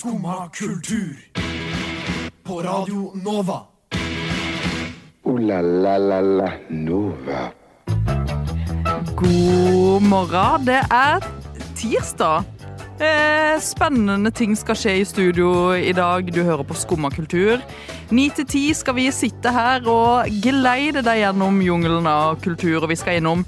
Skumma kultur. På Radio Nova. O-la-la-la-la Nova. God morgen. Det er tirsdag. Eh, Spennende ting skal skje i studio i dag. Du hører på Skumma kultur. Ni til ti skal vi sitte her og geleide deg gjennom jungelen av kultur. Og vi skal innom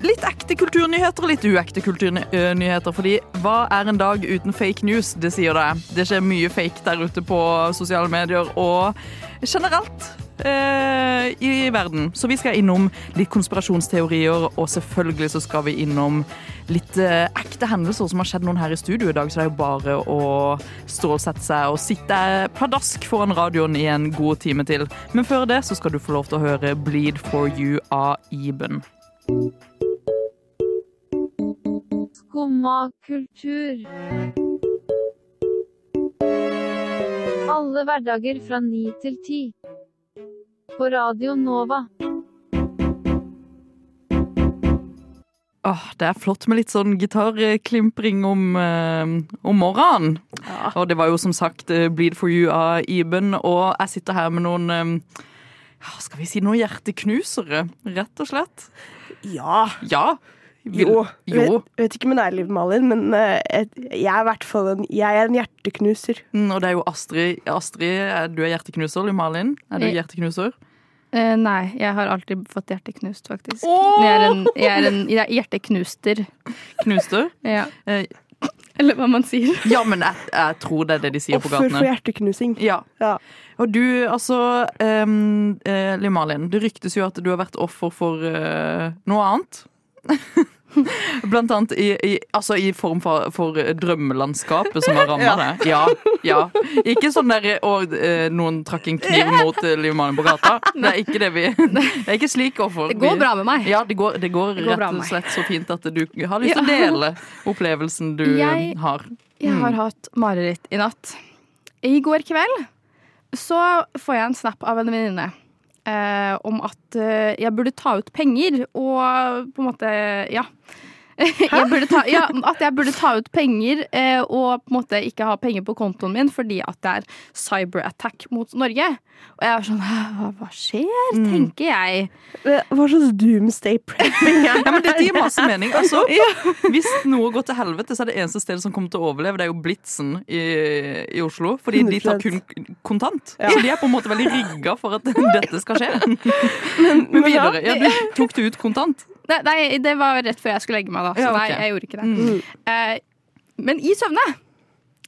litt ekte kulturnyheter og litt uekte kulturnyheter. Fordi hva er en dag uten fake news? Det sier det. Det skjer mye fake der ute på sosiale medier og generelt eh, i verden. Så vi skal innom litt konspirasjonsteorier, og selvfølgelig så skal vi innom litt eh, ekte hendelser som har skjedd noen her i studio i dag. Så det er jo bare å stålsette seg og sitte pladask foran radioen i en god time til. Men før det så skal du få lov til å høre 'Bleed for you' av Iben. Skumma kultur. Alle hverdager fra ni til ti. På Radio Nova. Åh, det er flott med litt sånn gitarklimpring om, eh, om morgenen. Og det var jo som sagt eh, 'Bleed for you' av Iben, og jeg sitter her med noen eh, Skal vi si noen hjerteknusere, rett og slett? Ja. Ja. Vil- Jo. jo. Vet, vet ikke med deg, Liv Malin, men eh, et, jeg er i hvert fall en, jeg er en hjerteknuser. Mm, Og det er jo Astrid. Astrid, er- du er hjerteknuser. Liv Malin, er du hjerteknuser? Eh, nei, jeg har alltid fått hjertet knust, faktisk. Oh! Jeg er en, jeg er en jeg er hjerteknuster. Knuster? Ja. Eh, Eller hva man sier. Ja, men jeg, jeg tror det er det de sier på gatene. Offer for hjerteknusing. Ja. Ja. Og du, altså um, eh, Liv Malin, det ryktes jo at du har vært offer for uh, noe annet. Blant annet i, i, altså i form for, for drømmelandskapet som har ramma det Ja, ja. Ikke sånn der og eh, noen trakk en kniv mot eh, Liv Malin på gata. Det er ikke det vi Det er ikke slik offer. Det går bra med meg. Ja, det går, det går, Det går rett og slett så fint at du har lyst til å dele opplevelsen du Jeg- har. Jeg har hatt mareritt i natt. I går kveld så får jeg en snap av en venninne om at eh, jeg burde ta ut penger og på en måte Ja. Jeg burde ta, ja, at jeg burde ta ut penger eh, og på en måte ikke ha penger på kontoen min fordi at det er cyberattack mot Norge. Og jeg var sånn Hva, hva skjer? tenker jeg. Eh, Hva slags doomsday prepping er Ja, men Dette gir masse mening. Altså, Hvis noe går til helvete, så er det eneste stedet som kommer til å overleve, det er jo Blitzen i, i Oslo. Fordi de tar kun kontant. Så de er på en måte veldig rigga for at dette skal skje. Men, videre. Ja, du tok det ut kontant? Nei, nei, det var rett før jeg skulle legge meg, da. Så Ja, ok. nei, jeg gjorde ikke det. Eh, men i søvne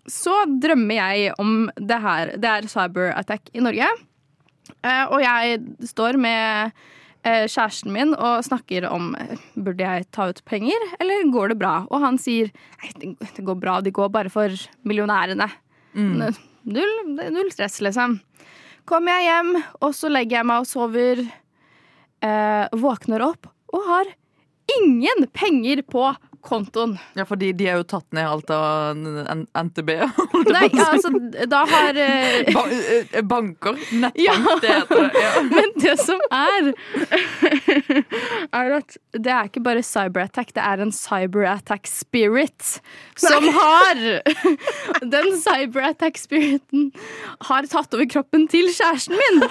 så drømmer jeg om det her. Det er cyberattack i Norge. Eh, og jeg står med eh, kjæresten min og snakker om eh, Burde jeg ta ut penger, eller går det bra? Og han sier nei, det, det går bra, de går bare for millionærene. Null, null stress, liksom. Kommer jeg hjem, og så legger jeg meg og sover. Eh, våkner opp og har ingen penger på kontoen. Ja, fordi de er jo tatt ned alt av NTB. Nei, altså, da har eh, Ba eh, banker. Nettbank, Ja. det heter det. Ja. Men det som er, er at det er ikke bare cyberattack, det er en cyberattack spirit som har Den cyberattack spiriten har tatt over kroppen til kjæresten min.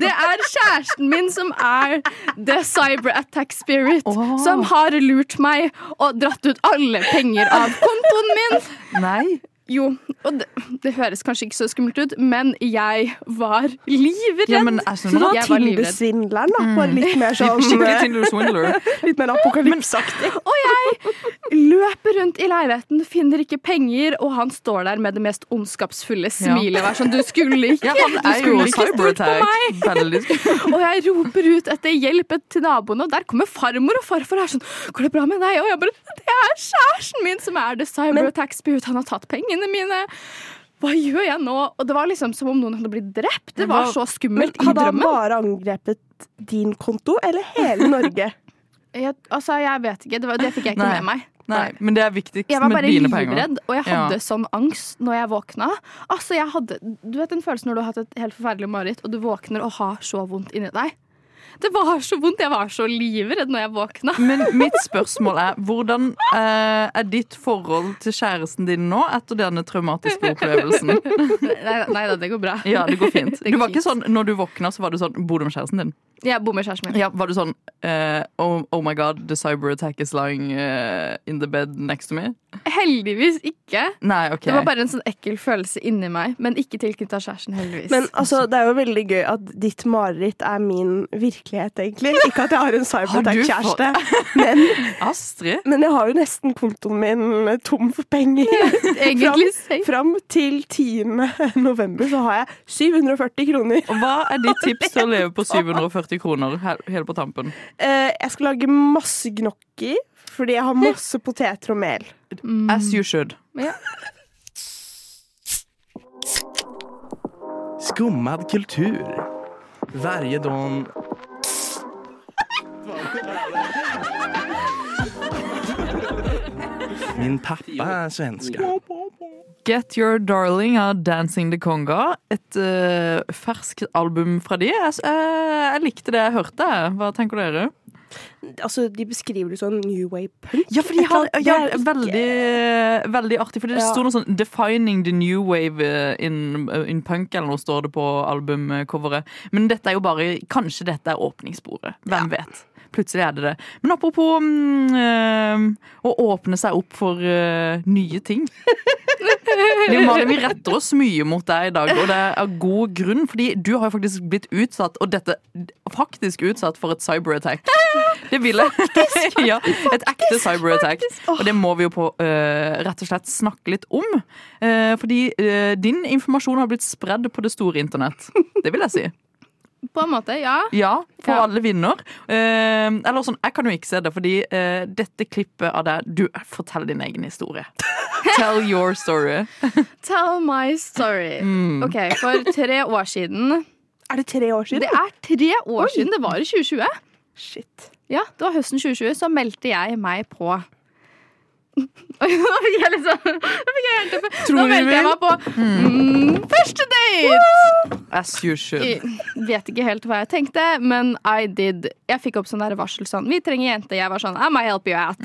Det er kjæresten min som er the cyberattack spirit, oh. som har lurt meg og dratt ut alle penger av kontoen min. Nei. Jo, og det, det høres kanskje ikke så skummelt ut, men jeg var livredd. Ja, men jeg Så var. Tinder-svindleren, da. Bare litt mer sånn Skikkelig eh. Litt mer apokalypseaktig. Og jeg løper rundt i leiligheten, finner ikke penger, og han står der med det mest ondskapsfulle smilet. er sånn, du skulle ikke, Ja, du skulle ikke stått på meg. Og jeg roper ut etter hjelp til naboene, og der kommer farmor og farfar og er sånn, går det bra med deg? Og jeg bare, det er kjæresten min som er det cyberattack spirit, han har tatt pengene mine. Hva gjør jeg nå? Og det var liksom som om noen hadde blitt drept. Det var så skummelt i hadde han bare angrepet din konto, eller hele Norge? Jeg, altså, jeg vet ikke, det, var, det fikk jeg ikke Nei. med meg. Nei, men det er viktigst Jeg var bare livredd, og jeg Ja. hadde sånn angst når jeg våkna. Altså, jeg hadde, du vet den følelsen når du har hatt et helt forferdelig mareritt, og du våkner og har så vondt inni deg? Det var så vondt. Jeg var så livredd når jeg våkna. Men mitt spørsmål er hvordan eh, er ditt forhold til kjæresten din nå etter denne traumatiske opplevelsen? Nei, nei da, det går bra. Ja, det går fint. Det Du var var ikke sånn, når du våkna, så var du sånn Bor du med kjæresten din? Jeg bor med kjæresten min. Ja, Var du sånn eh, oh, oh my god, the cyber attack is lying eh, in the bed next to me? Heldigvis ikke. Nei, OK. Det var bare en sånn ekkel følelse inni meg, men ikke tilknytta kjæresten, heldigvis. Men altså, det er jo veldig gøy at ditt mareritt er min virkelighet, egentlig. Ikke at jeg har en cyberattack-kjæreste, men, men jeg har jo nesten kontoen min tom for penger. egentlig safe. Fram til 10. november så har jeg 740 kroner. Og hva er ditt tips til å leve på 740 kroner helt på tampen? Uh, jeg skal lage masse gnocchi, fordi jeg har masse poteter og mel. As you should. Ja. Skummad kultur. Varje Min pappa er svensk Get Your Darling av Dancing the Conga. Et uh, ferskt album fra de. Jeg, uh, jeg likte det jeg hørte. Hva tenker dere? Altså, De beskriver det sånn new wave punk. Ja, for de har, ja, veldig, veldig artig. For det Ja. sto noe sånn 'Defining the new wave eh, in, in punk' eller noe står det på albumcoveret. Men dette er jo bare Kanskje dette er åpningssporet. Hvem vet? Plutselig er det det. Men apropos um, å åpne seg opp for uh, nye ting. Liv Malin, vi retter oss mye mot deg i dag, og det er av god grunn. Fordi du har jo faktisk blitt utsatt, og dette faktisk utsatt for et cyberattack. Det ville faktisk, ja, et ekte cyberattack. Og det må vi jo på uh, rett og slett snakke litt om. Uh, fordi uh, din informasjon har blitt spredd på det store internett. Det vil jeg si. På en måte, ja. Ja, for Ja. alle vinner. Eh, eller sånn, jeg kan jo ikke se det, fordi eh, dette klippet av deg Du, fortell din egen historie. Tell your story. Tell my story. Mm. Ok, For tre år siden Er det tre år siden? Det er tre år siden! Det var i 2020. Shit. Ja, det var høsten 2020, så meldte jeg meg på Oi, nå fikk jeg liksom Nå fikk jeg hjerteppe. Nå Tror meldte jeg vi- meg på mm, første date! As you should. Jeg vet ikke helt hva jeg tenkte, men I did. Jeg fikk opp sånn der varsel sånn Vi trenger jente. Jeg var sånn I might help you out.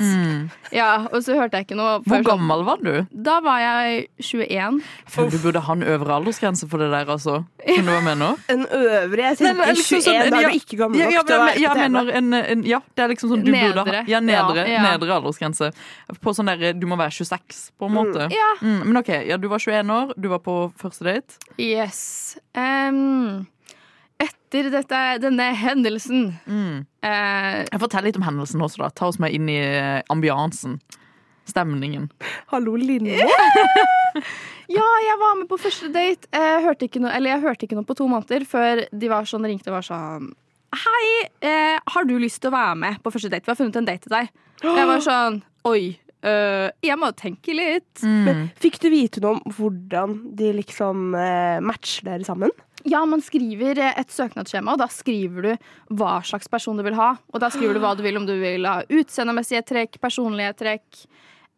Ja, Og så hørte jeg ikke noe. Mm. Hvor før sånn- gammel var du? Da var jeg 21. For føler du burde ha en øvre aldersgrense for det der, altså. Skjønner du hva jeg mener? En øvre. Jeg Nei, tenker men liksom 21, sånn- da er ja, du ikke gammel ja, nok ja, til å men- være på TV. mener en, en, Ja, det er liksom sånn du burde ha Nedre. Ja, nedre, Ja, ja. nedre aldersgrense. På sånn der, Du må være 26, på en måte. Ja. Mm, men OK, ja, du var 21 år, du var på første date. Yes. Um, etter dette, denne hendelsen Mm. uh, Fortell litt om hendelsen også, da. Ta oss med inn i eh, ambiansen. Stemningen. Hallo, Linne. Ja, jeg var med på første date. Jeg hørte ikke noe, eller jeg hørte ikke noe på to måneder før de var sånn, ringte og var sånn Hei, eh, har du lyst til å være med på første date? Vi har funnet en date til deg. Jeg var sånn Oi, øh, jeg må tenke litt. Mm. Fikk du vite noe om hvordan de liksom uh, matcher dere sammen? Ja, man skriver eh, et søknadsskjema, og da skriver du hva slags person du vil ha. Og da skriver du hva du vil, om du vil ha utseendemessige trekk, personlige trekk.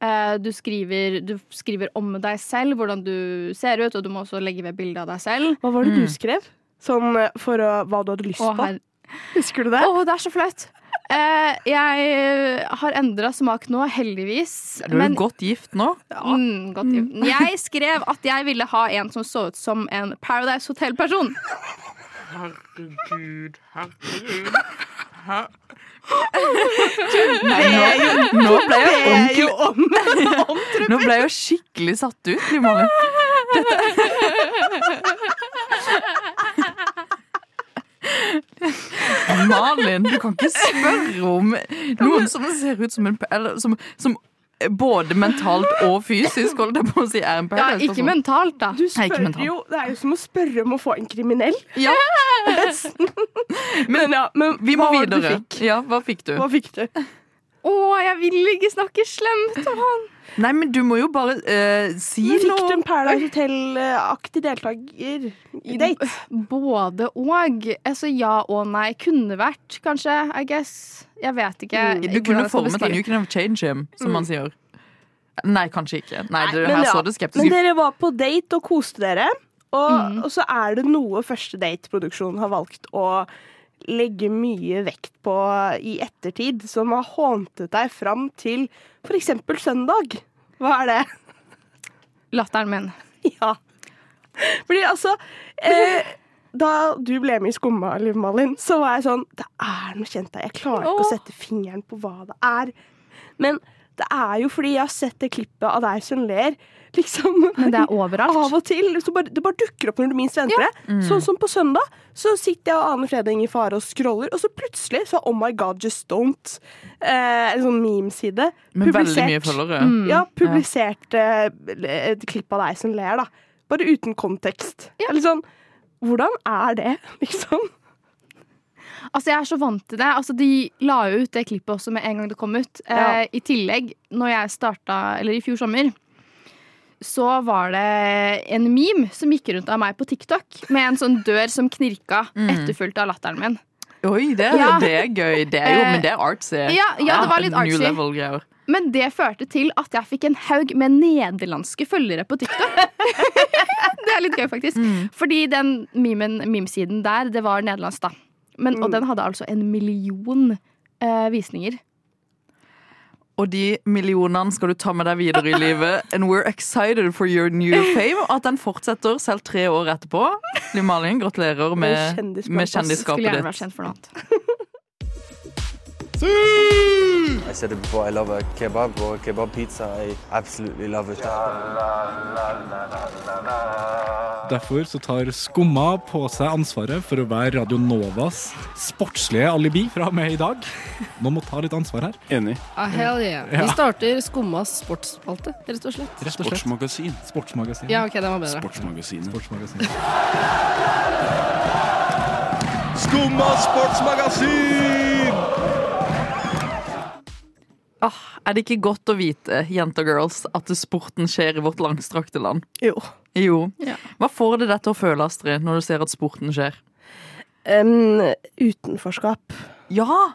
Eh, Du skriver, du skriver om deg selv, hvordan du ser ut, og du må også legge ved bilde av deg selv. Hva var det Mm. du skrev? Sånn for å, hva du hadde lyst på? her- Husker du det? Å, det er så flaut! Eh, jeg har endra smak nå, heldigvis. Du er jo godt gift nå. mm, godt, Jeg skrev at jeg ville ha en som så ut som en Paradise Hotel-person. Herregud, herregud. Nei, nå, nå ble jeg ordentlig Nå ble jeg jo skikkelig satt ut, Liv. Dette Malin, du kan ikke spørre om noen som ser ut som en Eller som, som både mentalt og fysisk, holdt jeg på å si, er en Ja, ikke ikke mentalt, da. Du spør mentalt. jo, Det er jo som å spørre om å få en kriminell. Ja, Men, ja, men vi må hva videre. Du fikk? Ja, hva fikk du? Hva fikk du? Å, jeg vil ikke snakke slemt om han. Nei, men du må jo bare uh, si Fikk du noe. en Paradise Hotel-aktig deltaker i date? Både og. Altså ja og nei. Kunne vært, kanskje. I guess. Jeg vet ikke. Mm. Du kunne formet han, you can have change him, som man sier. Nei, kanskje ikke. Nei, det, Men her ja, så det skeptisk Men dere var på date og koste dere. Og, Mm. og så er det noe første date-produksjonen har valgt å legge mye vekt på i ettertid, som har håntet deg fram til f.eks. søndag? Hva er det? Latteren min. Ja. Fordi altså eh, Da du ble med i Skumma, Liv Malin, så var jeg sånn Det er noe kjent der. Jeg klarer ikke å sette fingeren på hva det er. Men det er jo fordi jeg har sett det klippet av deg som ler. Liksom Men det er overalt. Av og til. Så bare, det bare dukker opp når du minst venter det. Sånn som på søndag. Så sitter jeg og aner Freding i fare og scroller, og så plutselig så Oh my God, just don't. Eh, en sånn memeside. Med veldig publisert- mye følgere. Mm. ja, publisert eh, et klipp av deg som ler, da. Bare uten kontekst. Eller sånn Hvordan er det, liksom? Altså, jeg er så vant til det. Altså, de la jo ut det klippet også med en gang det kom ut. Ja. Eh, I tillegg, når jeg starta, eller i fjor sommer, så var det en meme som gikk rundt av meg på TikTok med en sånn dør som knirka, etterfulgt av latteren min. Oi, det, Ja. det er gøy. Det er jo, Eh, men det er artsy. ja, ja, det var litt artsy. Men det førte til at jeg fikk en haug med nederlandske følgere på TikTok. det er litt gøy, faktisk. Fordi den memen, memesiden der, det var nederlandsk, da. Men, Og den hadde altså en million eh, visninger. Og de millionene skal du ta med deg videre i livet. And we're excited for your new fame. At den fortsetter selv tre år etterpå. Liv Malin, gratulerer med, med kjendisskapet ditt. Skulle gjerne vært kjent for noe annet. I said it before, I love a kebab or a kebab pizza. I absolutely love it. Derfor så tar Skumma på seg ansvaret for å være Radio Novas sportslige alibi fra og med i dag. Noen må ta litt ansvar her. Enig. Ah, hell yeah. Ja. Vi starter Skummas sportsspalte, rett og slett. Rett og slett. Sportsmagasin. Sportsmagasin. Ja, ok, den var bedre. Sportsmagasinet. Sportsmagasin. Skumma sportsmagasin! Ah, er det ikke godt å vite, jenter og girls, at sporten skjer i vårt langstrakte land? Jo. Jo. Ja. Hva får det deg til å føle, Astrid, når du ser at sporten skjer? Um, utenforskap. Ja!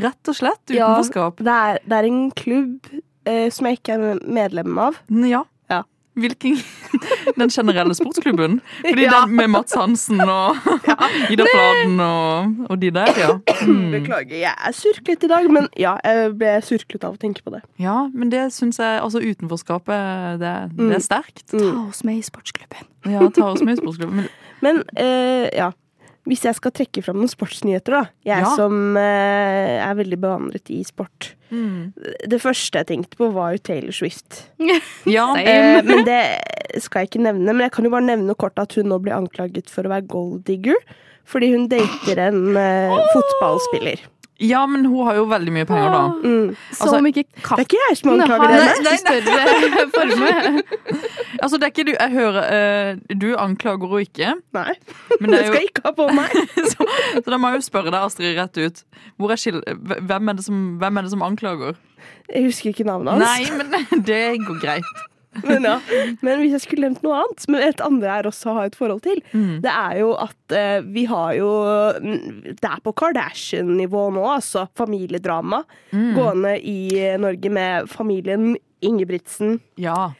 Rett og slett. Ja, Utenforskap. det, er, det er en klubb eh, som jeg ikke er medlem av. Ja. Ja. Hvilken Den generelle sportsklubben? Fordi Ja. den med Mats Hansen og Ida Fladen og, og de der, ja. Mm. Beklager, jeg er surklet i dag, men ja, jeg ble surklet av å tenke på det. Ja, men det syns jeg Altså, utenforskapet, det, det Mm. er sterkt. Ta oss med i sportsklubben. Ja, ta oss med i sportsklubben. Men Men eh, ja, hvis jeg skal trekke fram noen sportsnyheter, da. Jeg Ja. som eh, er veldig bevandret i sport. Mm. Det første jeg tenkte på, var jo Taylor Swift. Ja, Eh, men det skal jeg ikke nevne. Men jeg kan jo bare nevne kort at hun nå blir anklaget for å være gold digger. Fordi hun dater en eh, fotballspiller. Ja, men hun har jo veldig mye penger, da. Mm. Så Altså, om ikke Det er katten ikke jeg som har anklager henne. Nei, større formue. Altså, det er ikke du Jeg hører uh, Du anklager henne ikke, Nei, men det det er skal jo ikke ha på meg. så, så da må jeg jo spørre deg, Astrid, rett ut. Hvor er hvem, er det som, hvem er det som anklager? Jeg husker ikke navnet hans. Nei, men det går greit. Men, ja. Men hvis jeg skulle nevnt noe annet, som et andre er også har et forhold til, Mm. det er jo at eh, vi har jo Det er på Kardashian-nivå nå, altså. Familiedrama Mm. gående i Norge med familien Ingebrigtsen. Ja.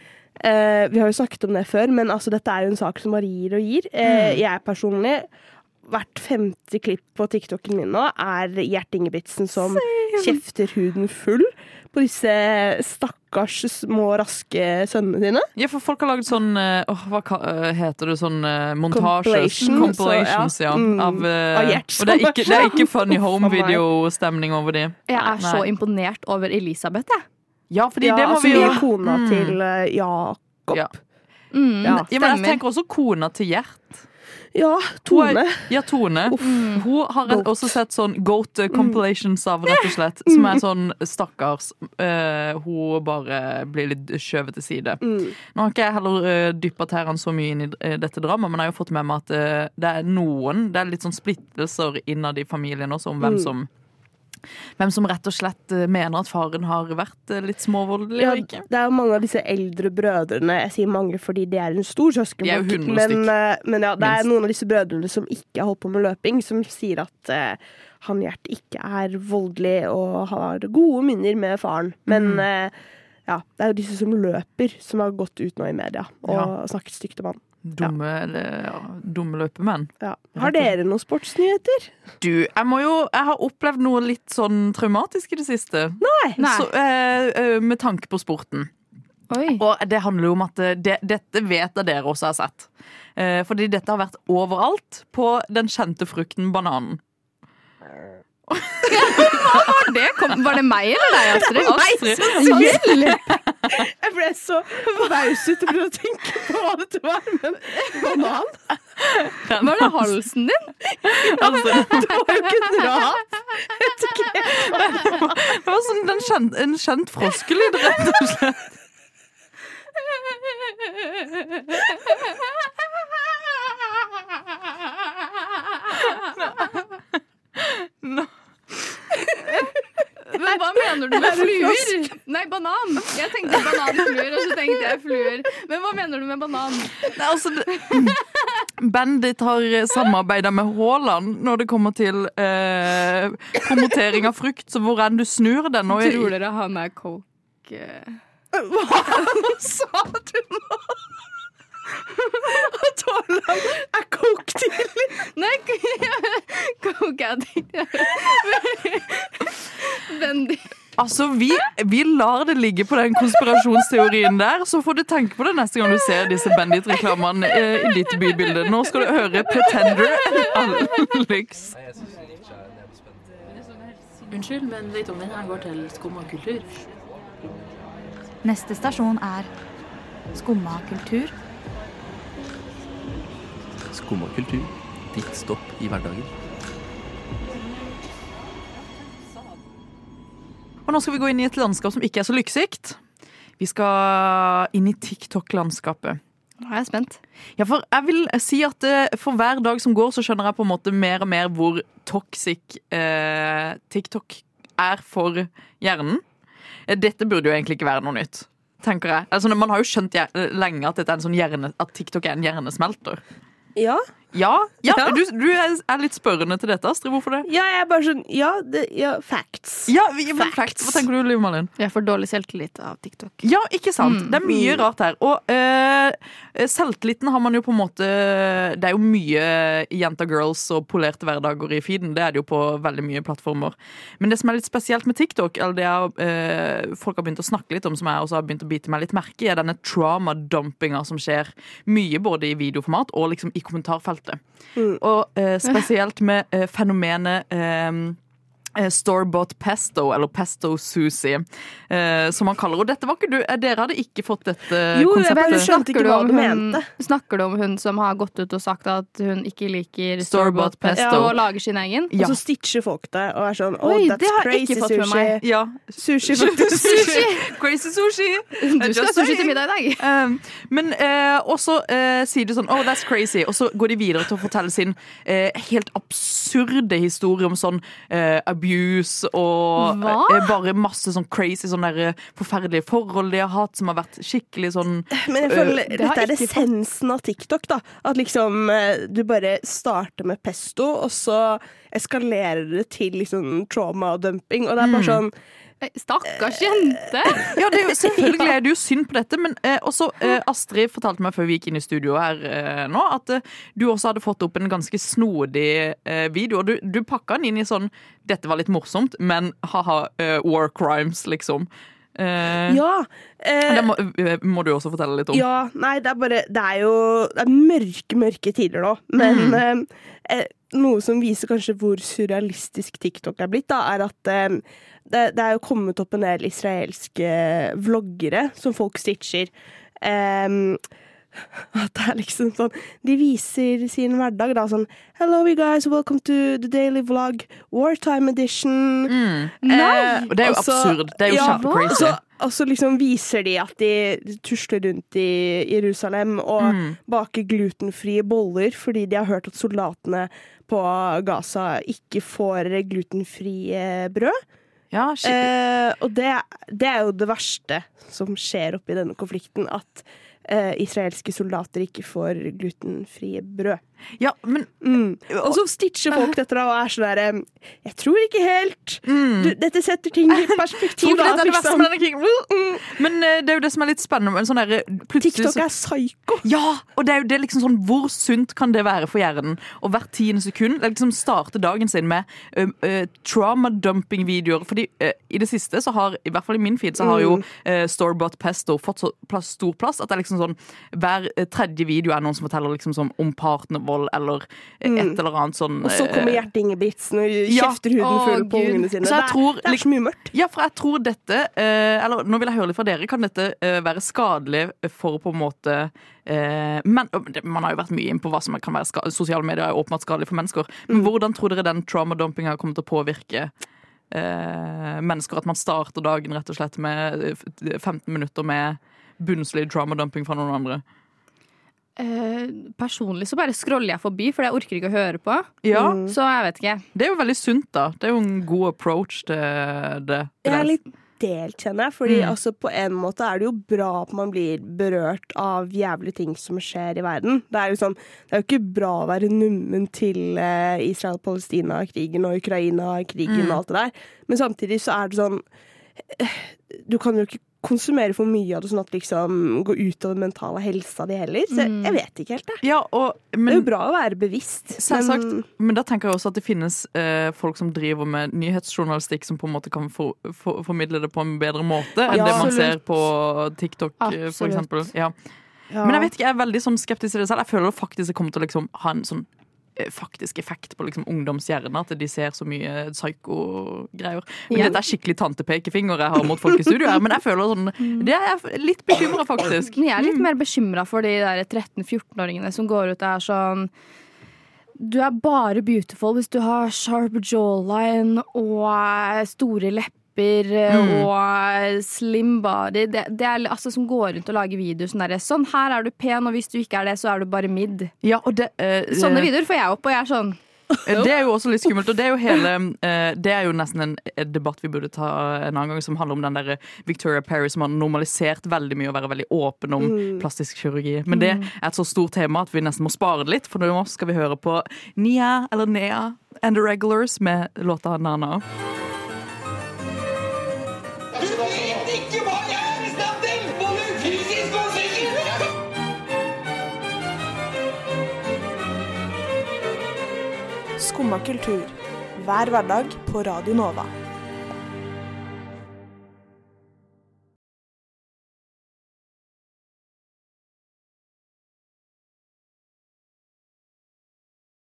Eh, vi har jo snakket om det før, men altså, dette er jo en sak som bare gir og gir. Eh, Mm. Jeg personlig Hvert femte klipp på TikToken min nå er Gjert Ingebrigtsen som kjefter huden full på disse stakkars små, raske sønnene sine. ja, for folk har lagd sånn eh, åh, Hva eh, heter det? Sånn uh, montasjes? Compilations, Compilations, så, ja. ja. Mm. Av, eh, Av og det er, ikke, det er ikke Funny. Home-video-stemning over de. Jeg er så imponert over Elisabeth, jeg. Ja, fordi Ja, det må altså, vi jo er kona Mm. til eh, Jakob. Ja. Mm, Ja. Ja, men jeg tenker også kona til Gjert. Ja, Tone. Ja, Tone. Mm. Hun har Goat. også sett sånn goat eh, compilations av, rett og slett. Som er sånn stakkars. uh, hun bare blir litt skjøvet til side. Mm. Nå har ikke jeg heller uh, dyppa tærne så mye inn i eh, dette dramaet, men jeg har jo fått med meg at uh, det er noen Det er litt sånn splittelser innad i familien også om hvem Mm. som hvem som rett og slett eh, mener at faren har vært eh, litt småvoldelig Ja, og ikke. det er jo mange av disse eldre brødrene. Jeg sier mange fordi de er en stor søskenflokk. Men, eh, men ja, det er minst. noen av disse brødrene som ikke har holdt på med løping, som sier at uh, han Gjert ikke er voldelig og har gode minner med faren. Men Mm. eh, ja, det er jo disse som løper, som har gått ut nå i media og Ja. snakket stygt om han. Dumme, eller, ja, dumme løpemenn. Ja. Har dere noen sportsnyheter? Du, jeg må jo Jeg har opplevd noe litt sånn traumatisk i det siste. Nei. Så, eh, eh, med tanke på sporten. Og det handler jo om at eh, det, dette vet jeg dere også har sett. Eh, fordi dette har vært overalt på den kjente frukten bananen. Var det, kom, var det meg eller deg, Astrid? Meg Astrid. Hjelp! Jeg ble så forbauset over å tenke på hva dette var, men banan? Var det halsen din? Altså, Det var jo ikke et rap. Det var sånn en kjent, en kjent froskelyd, rett og slett. Nå. Men hva mener du med fluer? Nei, banan. Jeg tenkte bananfluer, og så tenkte jeg fluer. Men hva mener du med banan? Nei, altså, Bandit har samarbeida med Haaland når det kommer til eh, promotering av frukt. Så hvor enn du snur den og, Tror dere han er coke? Hva sa du nå? At Haaland er kokt til? Nei, coke addict. Bendy. Altså, vi, vi lar det ligge på den konspirasjonsteorien der, så får du tenke på det neste gang du ser disse Bandit-reklamene eh, i ditt bybilde. Nå skal du høre Pretender Alex. Unnskyld, men vet om den her går til Skumma kultur? Neste stasjon er Skumma kultur. Skumma kultur. Ditt stopp i hverdagen. Og nå skal vi gå inn i et landskap som ikke er så lykkesikt. Vi skal inn i TikTok-landskapet. Nå er jeg spent. Ja, for jeg vil si at eh, for hver dag som går, så skjønner jeg på en måte mer og mer hvor toxic eh, TikTok er for hjernen. Eh, Dette burde jo egentlig ikke være noe nytt, tenker jeg. Altså, man har jo skjønt lenge at, dette er en sånn hjerne, at TikTok er en hjernesmelter. Ja. Ja, ja, Ja. Du, du er er litt spørrende til dette, Astrid. Hvorfor det? Ja, jeg er bare sånn Ja, det, ja facts. Ja, vi- men facts. Hva tenker du, Liv Malin? Jeg får dårlig selvtillit av TikTok. Ja, ikke sant? Mm. Det er mye rart her. Og eh, selvtilliten har man jo på en måte Det er jo mye jenta girls og polerte hverdager i feeden. Det er det jo på veldig mye plattformer. Men det som er litt spesielt med TikTok, eller det er, eh, folk har begynt å snakke litt om, som jeg også har begynt å bite meg litt merke i, er denne trauma-dumpinga som skjer mye både i videoformat og liksom i kommentarfeltet. Og eh, spesielt med eh, fenomenet eh, Store-bought pesto, eller pesto sushi, eh, som han kaller det. Dette var ikke du, eh, Dere hadde ikke fått dette Jo, jeg Jo, konseptet? skjønte ikke hva du mente. snakker du om hun som har gått ut og sagt at hun ikke liker Store-bought pesto Ja, og lager sin egen? Og så stitcher folk det og er sånn Oh, Oi, that's crazy ikke fått med sushi. meg. Ja. Sushi, faktisk. Sushi! Crazy sushi! Du skal ha sushi til middag i dag. Um, men uh, også uh, sier du sånn Oh, that's crazy. Og så går de videre til å fortelle sin uh, helt absurde historie om sånn eh, abuse og Hva? eh, bare masse sånn crazy, sånn der eh, forferdelige forhold de har hatt, som har vært skikkelig sånn Men jeg føler øh, dette er essensen av TikTok. da At liksom eh, du bare starter med pesto, og så eskalerer det til liksom trauma og dumping. Og det er bare Mm. sånn Stakkars jente! Ja, det er jo, selvfølgelig er det jo synd på dette, men eh, også eh, Astrid fortalte meg før vi gikk inn i studio her eh, nå, at eh, du også hadde fått opp en ganske snodig eh, video. Og du, du pakka den inn i sånn 'dette var litt morsomt', men ha-ha, eh, war crimes, liksom. Eh, Ja. eh, Det må, eh, må du også fortelle litt om. Ja, nei, det er bare Det er jo det er mørke, mørke tider nå. Men Mm. eh, eh, noe som viser kanskje hvor surrealistisk TikTok er blitt, da, er at eh, det, det er jo kommet opp en del israelske vloggere som folk stitcher. Em, at det er liksom sånn De viser sin hverdag da sånn Hello you guys, welcome to the daily vlog Wartime edition Nei! Eh, det er jo og absurd. Det er jo ja, kjempecrazy. og så- liksom viser de at de tusler rundt i Jerusalem og Mm. baker glutenfrie boller fordi de har hørt at soldatene på Gaza ikke får glutenfrie brød. Ja, shit. Eh, og det, det er jo det verste som skjer oppi denne konflikten. At israelske soldater ikke får glutenfrie brød. Ja, men mm. Og så stitcher folk dette da, og er sånn derre Jeg tror ikke helt. Du, dette setter ting i perspektiv. Da, det liksom. krigen. Men uh, det er jo det som er litt spennende. Sånn der, TikTok er psyko. Ja, og det er jo det liksom sånn Hvor sunt kan det være for hjernen? Og hvert tiende sekund liksom starte dagen sin med uh, uh, trauma-dumping-videoer. Fordi i det siste, så har i hvert fall i min feed, så har jo Mm. uh, Storebot Pesto fått så plass, stor plass at det er liksom sånn hver eh, tredje video er noen som forteller liksom sånn om partnervold eller eh, et Mm. eller annet sånn Og så kommer Gjert Gjerte Ingebrigtsen og ja. kjefter huden full på Gud. ungene sine. Det, tror, det er så mye mørkt. Ja, for jeg tror dette eh, Eller nå vil jeg høre litt fra dere. Kan dette eh, være skadelig for på en måte eh, men, Man har jo vært mye inn på hva som kan være skadelig. sosiale medier er åpenbart skadelig for mennesker. Men hvordan tror dere den trauma-dumpinga kommer til å påvirke eh, mennesker? At man starter dagen rett og slett med eh, 15 minutter med bunnslig trauma-dumping fra noen andre? Eh, personlig så bare scroller jeg forbi, for jeg orker ikke å høre på. Ja. Så jeg vet ikke. Det er jo veldig sunt, da. Det er jo en god approach til det. Jeg er litt delt, kjenner jeg. Fordi Mm. altså, på en måte er det jo bra at man blir berørt av jævlige ting som skjer i verden. Det er, liksom, det er jo ikke bra å være nummen til eh, Israel-Palestina-krigen og Ukraina-krigen Mm. og alt det der. Men samtidig så er det sånn eh, Du kan jo ikke konsumere for mye av det sånn at det liksom går utover den mentale helsa di heller. Så jeg vet ikke helt, det. Ja, og, men, det er jo bra å være bevisst. Selvsagt. men- Men da tenker jeg også at det finnes eh, folk som driver med nyhetsjournalistikk som på en måte kan for, for, formidle det på en bedre måte enn Ja, det man absolutt. ser på TikTok, eh, for eksempel. Ja. Ja. Men jeg vet ikke, jeg er veldig sånn skeptisk til det selv. Jeg føler faktisk jeg kommer til å liksom ha en sånn faktisk effekt på liksom ungdomshjernen. At de ser så mye psyko-greier. Men. Dette er skikkelig tantepekefinger jeg har mot folk i studio her, men jeg føler sånn Det er jeg litt bekymra, faktisk. Men jeg er litt mer bekymra for de der 13-14-åringene som går ut og er sånn Du er bare beautiful hvis du har sharp jawline og store lepper Mm. og slim body. Det, det er altså som går rundt og lager videoer sånn derre Sånn, her er du pen, og hvis du ikke er det, så er du bare mid. Ja, eh, Sånne videoer får jeg opp, og jeg er sånn Eh, Det er jo også litt skummelt. Og det er jo, hele, eh, det er jo nesten en, debatt vi burde ta en annen gang, som handler om den der Victoria Perry som har normalisert veldig mye å være veldig åpen om Mm. plastisk kirurgi. Men det er et så stort tema at vi nesten må spare det litt, for nå skal vi høre på Nia, eller Nea and The Regulars med låta Nana. Skumma kultur. Hver hverdag på Radio Nova.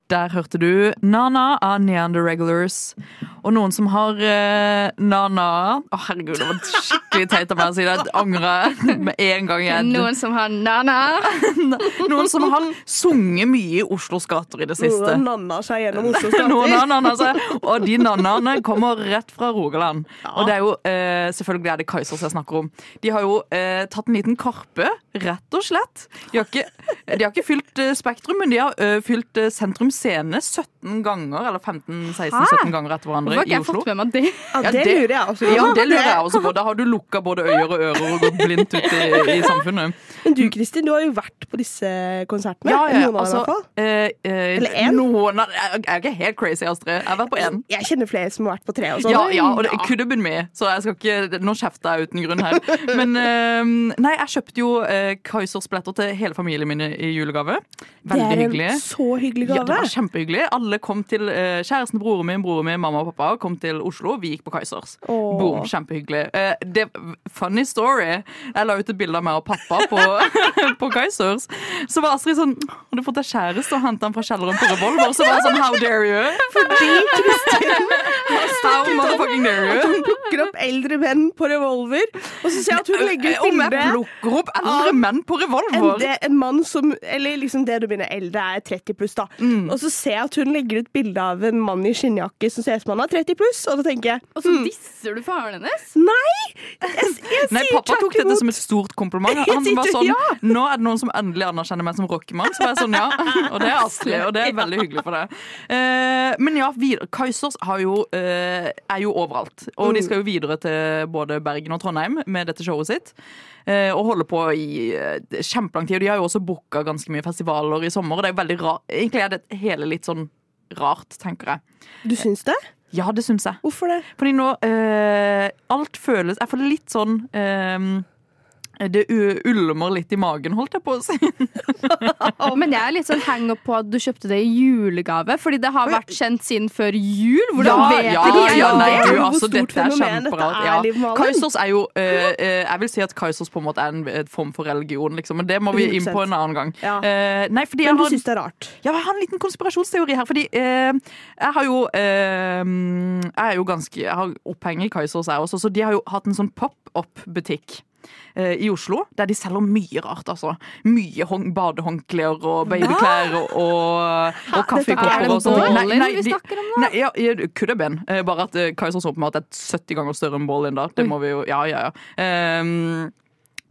Der hørte du Nana av Neander Regulars. Og noen som har uh, Nana Å, herregud, det var skikkelig teit av meg å si det. Jeg angrer med en gang. igjen. Noen som har nana. Noen som har sunget mye i Oslos gater i det siste. Noen nanna seg gjennom Oslos gater. Noen nanna seg, og de nannaene kommer rett fra Rogaland. Og det er jo uh, selvfølgelig er det Kaisers jeg snakker om. De har jo uh, tatt en liten Karpe, rett og slett. De har ikke, de har ikke fylt Spektrum, men de har fylt Sentrum Scene 17 ganger, eller 15-16-17 ganger etter hverandre Hvorfor har ikke jeg Oslo. fått med meg det? Ja, det lurer jeg også på. Ja, det lurer jeg også på. Da har du lukka både øyer og ører og gått blindt ut i, i samfunnet. Men du Kristin, du har jo vært på disse konsertene. Ja, ja, Noen av dem i altså, hvert fall. eh, eh, Eller en? Noen av, jeg jeg er ikke helt crazy, Astrid. Jeg har vært på én. Jeg kjenner flere som har vært på tre og sånt. Ja, ja, og det could have been me, så jeg skal ikke Nå kjefter jeg uten grunn her. Men eh, nei, jeg kjøpte jo eh, Kaizers til hele familien min i julegave. Veldig hyggelig. Det er en hyggelig. så hyggelig gave. Ja, det var kjempehyggelig. Alle kom til eh, Kjæresten, broren min, broren min, mamma og pappa kom til Oslo. Vi gikk på Kaizers. Boom, kjempehyggelig. Eh, det, funny story. Jeg la ut et bilde av meg og pappa på, på Kaizers. Så var Astrid sånn Har du fått deg kjæreste og henta han fra kjelleren på revolver? Så var jeg sånn How dare you? Fordi Kristin How motherfucking dare you? hun plukker opp eldre menn på revolver, og så ser jeg at hun legger ut jeg bilde plukker opp eldre menn på en, revolver? det, en mann som eller liksom det du begynner eldre, er 30 pluss, da. Mm. Og så ser jeg at hun legger ut bilde av en mann i skinnjakke som ser ut som han er 30 pluss, og da tenker jeg Og så hmm, disser du faren hennes? Nei! Jeg, jeg Nei, sier pappa tok dette som et stort kompliment. Han var sånn ja. Nå er det noen som endelig anerkjenner meg som rockemann. Så var jeg sånn, ja. Og det er Asle, og det er veldig hyggelig for deg. Eh, men ja. Kaizers jo, eh, er jo overalt. Og de skal jo videre til både Bergen og Trondheim med dette showet sitt. Eh, og holder på i kjempelang tid. Og de har jo også booka ganske mye festivaler i sommer. Og det er jo veldig rart. Egentlig er det hele litt sånn rart, tenker jeg. Du syns det? Ja, det syns jeg. Hvorfor det? Fordi nå eh, Alt føles Jeg får litt sånn eh, Det ulmer litt i magen, holdt jeg på å si. Men jeg er litt sånn hang up på at du kjøpte det i julegave, fordi det har vært kjent siden før jul. Hvordan ja, vet ja, ikke jeg ja, nei, du, altså, Hvor stort dette er fenomen dette er, Ja. Kaizers er jo uh, uh, Jeg vil si at Kaizers på en måte er en form for religion, liksom. Men det må vi inn på en annen gang. Ja. Eh, nei, fordi Men du har, syns det er rart? ja, jeg har en liten konspirasjonsteori her. Fordi eh, jeg har jo Jeg er jo ganske Jeg har oppheng i Kaizers, jeg også, så de har jo hatt en sånn pop-up-butikk. eh, I Oslo, der de selger mye rart. altså Mye badehåndklær og babyklær og, og, og kaffekopper. og sånne ting. Ballin vi de-? Nei, ja, det could have been. Eh, Bare at uh, Kaizers åpenbart er 70 ganger større enn Ballin. da. Det må vi jo, ja, ja, ja. Ehm,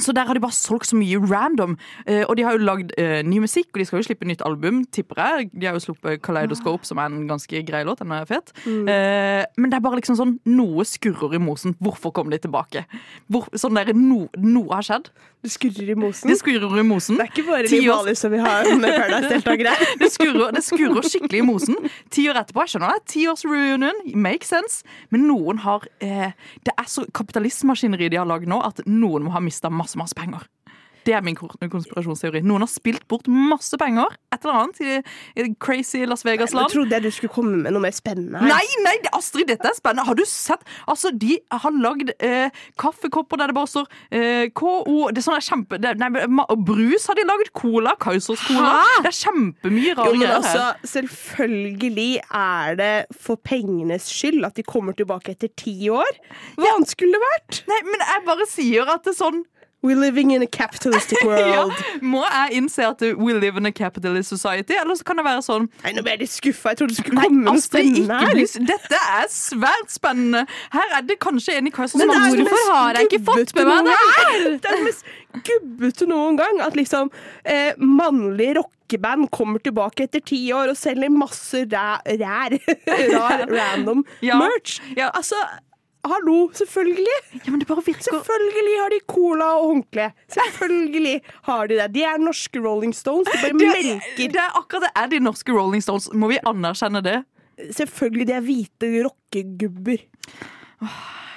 så der har de bare solgt så mye random. Eh, og de har jo lagd eh, ny musikk, og de skal jo slippe nytt album, tipper jeg. De har jo sluppet Kaleidoscope, som er en ganske grei låt. Den er fet. Eh, men det er bare liksom sånn Noe skurrer i mosen. Hvorfor kom de tilbake? Hvor, sånn der, no, Noe har skjedd. Det skurrer i mosen? Det skurrer i mosen. Det er ikke bare de Liv som vi har med Paradise-deltakere. det, skurrer, det skurrer skikkelig i mosen. Ti år etterpå, jeg skjønner det. Ti års reunion, make sense. Men noen har eh, Det er så kapitalistmaskineri de har lagd nå, at noen må ha mista masse, masse penger. Det er min konspirasjonsteori. Noen har spilt bort masse penger. Et eller annet i, crazy Las Vegas-land. trodde jeg du skulle komme med noe mer spennende her. Nei, nei, Astrid, dette er spennende. Har du sett? Altså, De har lagd eh, kaffekopper der det bare står eh, KO Det er sånn kjempe det, nei, Brus har de lagd. Cola. Kaizers Cola. Hæ? Det er kjempemye rare greier altså, her. selvfølgelig er det for pengenes skyld at de kommer tilbake etter ti år. Hva annet skulle det vært? Nei, men jeg bare sier at det er sånn We're living in a capitalistic ja, world. Må jeg innse at we live in a capitalist society, eller så kan det være sånn Nei, Nå ble jeg litt skuffa. Jeg trodde det skulle komme med noe spennende her. Dette er svært spennende. Her er det kanskje en i er som har Hvorfor har jeg ikke fått med meg det her? Det er det mest gubbete noen gang. At liksom eh, mannlige rockeband kommer tilbake etter ti år og selger masse ræ rær, rar, random Ja. merch. Altså, hallo, selvfølgelig. Ja, det virker Selvfølgelig har de cola og håndkle. Selvfølgelig har de det. De er norske Rolling Stones. De bare det, melker. det er akkurat det er de norske Rolling Stones. Må vi anerkjenne det? Selvfølgelig, de er hvite rockegubber.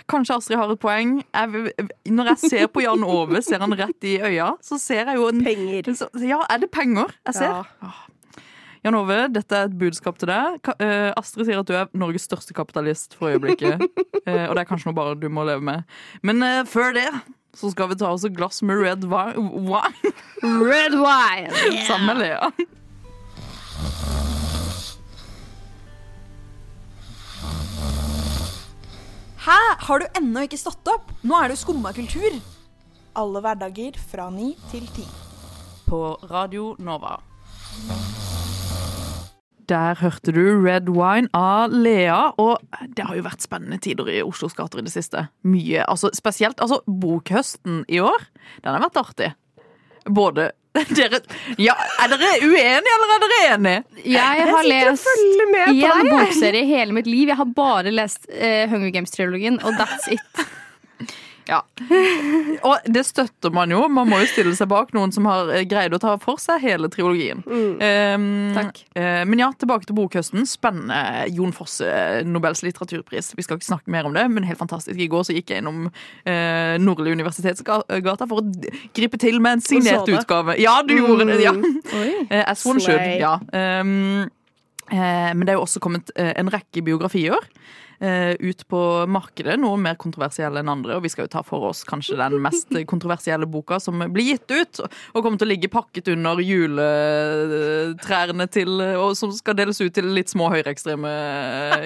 Kanskje Astrid har et poeng. Jeg, når jeg ser på Jan Ove, ser han rett i øya, så ser jeg jo en Penger. Så, ja, er det penger jeg ser? Ja. Jan Ove, dette er et budskap til deg. Eh, Astrid sier at du er Norges største kapitalist for øyeblikket. Eh, og det er kanskje noe bare du må leve med. Men eh, før det så skal vi ta oss et glass med red wine Red wine. Yeah. sammen med Lea. Hæ? Har du ennå ikke stått opp? Nå er det jo skumma kultur. Alle hverdager fra ni til ti. På Radio Nova. Der hørte du Red Wine av Lea, og det har jo vært spennende tider i Oslos gater i det siste. Mye, altså spesielt altså bokhøsten i år, den har vært artig. Både dere, ja, Er dere uenige, eller er dere enige? Jeg har lest én bokserie i hele mitt liv. Jeg har bare lest uh, Hunger Games-trilogien, og that's it. Ja. Og det støtter man jo. Man må jo stille seg bak noen som har eh, greid å ta for seg hele trilogien. Um, Takk. eh, men ja, tilbake til bokhøsten. Spennende. Jon Fosse, Nobels litteraturpris. Vi skal ikke snakke mer om det, men helt fantastisk. I går så gikk jeg innom uh, Nordli universitetsgata for å gripe til med en signert utgave. Ja, du gjorde det! ja. Eh, As one should. Ja. Um, eh, men det er jo også kommet eh, en rekke biografier. eh, ut på markedet, noen mer kontroversielle enn andre. Og vi skal jo ta for oss kanskje den mest kontroversielle boka som blir gitt ut, og kommer til å ligge pakket under juletrærne til Og som skal deles ut til litt små høyreekstreme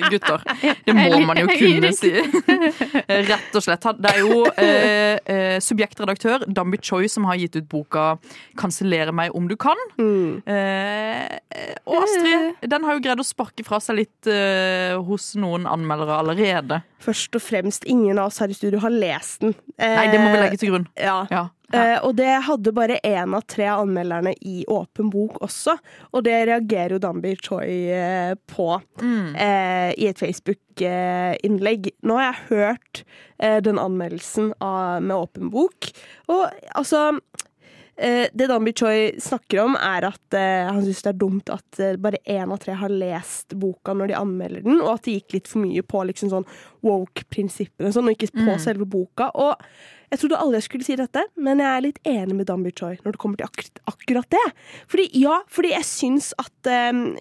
gutter. Det må man jo kunne si. Rett og slett. Det er jo eh, eh, subjektredaktør Dambi Choi som har gitt ut boka 'Kansellere meg om du kan'. Eh, og Astrid, den har jo greid å sparke fra seg litt eh, hos noen anmeldere allerede. Først og fremst, ingen av oss her i studio har lest den. Nei, det må vi legge til grunn. Ja. Ja. Eh, og det hadde bare én av tre anmelderne i åpen bok også. Og det reagerer jo Dambi Choi eh, på eh, i et Facebook-innlegg. Nå har jeg hørt eh, den anmeldelsen av, med åpen bok, og altså eh, det Danby Choi snakker om, er at eh, han syns det er dumt at eh, bare én av tre har lest boka når de anmelder den, og at det gikk litt for mye på liksom sånn woke-prinsippene og sånn, og ikke på Mm. selve boka. Og jeg trodde aldri jeg skulle si dette, men jeg er litt enig med Danby Choi når det kommer til ak akkurat det. Fordi ja, fordi jeg syns at um,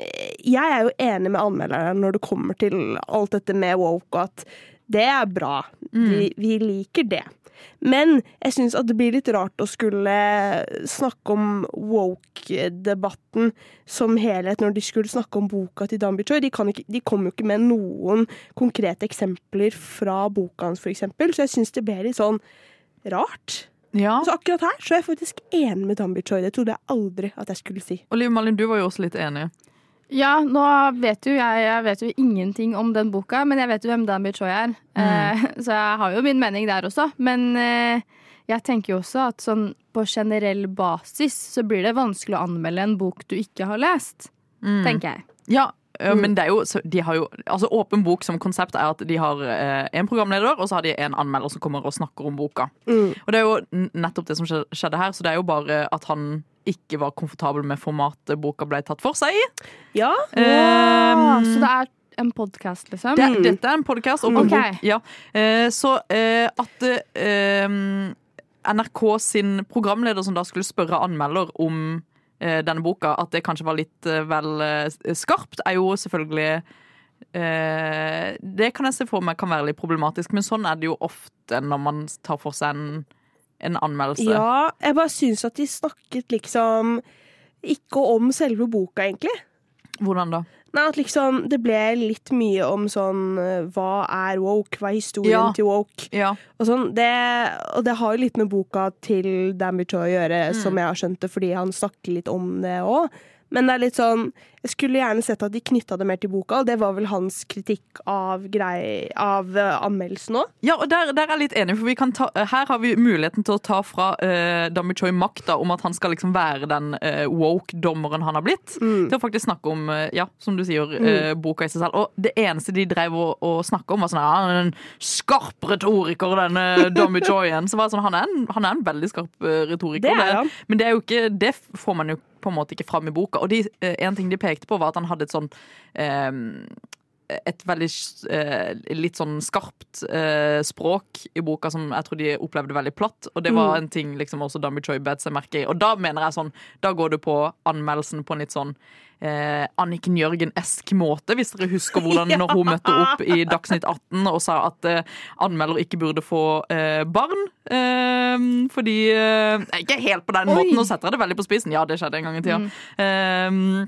Jeg er jo enig med anmelderen når det kommer til alt dette med woke, og at det er bra. Vi, vi liker det. Men jeg syns at det blir litt rart å skulle snakke om woke-debatten som helhet når de skulle snakke om boka til Dan Bichoy. De, kan ikke, de kom jo ikke med noen konkrete eksempler fra boka hans, eksempel, så jeg syns det ble litt sånn rart. Så akkurat her så er jeg faktisk enig med Dan Bichoy. Det trodde jeg aldri at jeg skulle si. Og Liv Malin, du var jo også litt enig. Ja, nå vet jo jeg, jeg vet jo ingenting om den boka, men jeg vet jo hvem Dan Choi er. Eh, så jeg har jo min mening der også. Men eh, jeg tenker jo også at sånn på generell basis så blir det vanskelig å anmelde en bok du ikke har lest. Mm. Tenker jeg. Ja, ø, men det er jo, så de har jo altså Åpen bok som konsept er at de har eh, en programleder, og så har de en anmelder som kommer og snakker om boka. Mm. Og det er jo nettopp det som skjedde her, så det er jo bare at han ikke var komfortabel med formatet boka ble tatt for seg i. Ja. Um, så det er en podkast, liksom? Det, dette er en podkast. Mm. Mm. Ok. Ja. Uh, så uh, at uh, NRK sin programleder som da skulle spørre anmelder om eh, denne boka, at det kanskje var litt vel skarpt, er jo selvfølgelig Det kan jeg se for meg kan være litt problematisk, men sånn er det jo ofte når man tar for seg en, en anmeldelse. Ja, jeg bare syns at de snakket liksom ikke om selve boka, egentlig. Hvordan da? Nei, at liksom det ble litt mye om sånn eh, Hva er woke? Hva er historien Ja. til woke? Ja. Og, sånn, det, og det har jo litt med boka til Choi å gjøre, Mm. som jeg har skjønt det, fordi han snakker litt om det òg. Men det er litt sånn Jeg skulle gjerne sett at de knytta det mer til boka, og det var vel hans kritikk av, grei, av uh, anmeldelsen òg. Ja, og der, der er jeg litt enig, for vi kan ta, her har vi muligheten til å ta fra uh, Dambi Choi makta om at han skal liksom være den uh, woke-dommeren han har blitt, til å faktisk snakke om, uh, ja, som du sier, mm. boka i seg selv. Og det eneste de drev å, å snakke om, var sånn ja, er en skarp retoriker, denne Dambi Choyen. Så var det sånn, han er en, han er en veldig skarp eh, retoriker. Det han. Men det ikke, det får man jo på en måte ikke fram i boka. Og de, eh, en ting de pekte på, var at han hadde et sånn eh, et veldig eh, litt sånn skarpt eh, språk i boka som jeg tror de opplevde veldig platt. Og det var Mm. en ting liksom også Dambi Choi bet seg merke i. Og da mener jeg sånn, da går du på anmeldelsen på en litt sånn eh, Anniken Jørgen-esk måte, hvis dere husker hvordan når hun møtte opp i Dagsnytt 18 og sa at eh, anmelder ikke burde få eh, barn. Eh, fordi eh, Ikke helt på den Oi. måten, nå setter jeg det veldig på spissen. Ja, det skjedde en gang i tida. Eh,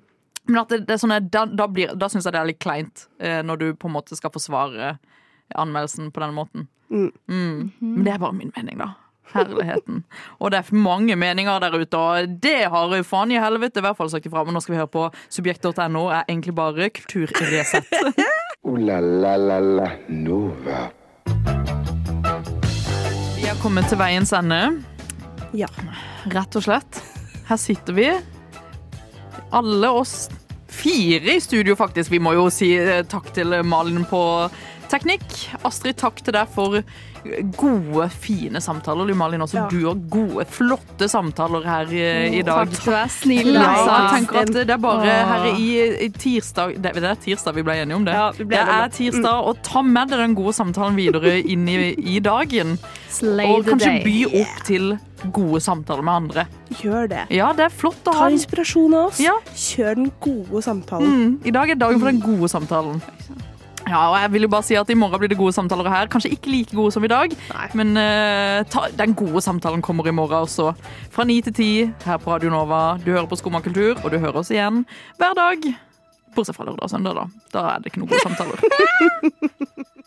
men at det, det er sånne, da, da, blir- da syns jeg det er litt kleint eh, når du på en måte skal forsvare anmeldelsen på den måten. Mm. Mm. Men det er bare min mening, da. Herligheten. Og det er mange meninger der ute, og det har faen i helvete i hvert fall sagt ifra. Men nå skal vi høre på subjekt.no, er egentlig bare kulturresett. Ooh la la la la Nova. Vi har kommet til veiens ende. Ja. Rett og slett. Her sitter vi. Alle oss fire i studio, faktisk. Vi må jo si eh, takk til Malin på teknikk. Astrid, takk til deg for gode, fine samtaler. Du, Malin, også Ja. du har gode, flotte samtaler her i, i dag. Takk til du ha. Snill. Ja, jeg tenker at det er bare her i, i tirsdag det, det er tirsdag vi ble enige om det. Ja, det, det er tirsdag, og ta med deg den gode samtalen videre inn i, i dagen. Slay Og kanskje by opp til gode samtaler med andre. Gjør det. Ja, det er flott å Ta ha. inspirasjon av oss. Ja. Kjør den gode samtalen. Mm, I dag er dagen for den gode samtalen. Ja, og jeg vil jo bare si at I morgen blir det gode samtaler her. Kanskje ikke like gode som i dag, men uh, ta, den gode samtalen kommer i morgen også. Fra ni til ti her på Radio Nova. Du hører på Skumma kultur, og du hører oss igjen hver dag. Bortsett fra lørdag og søndag, da. Da er det ikke noen gode samtaler.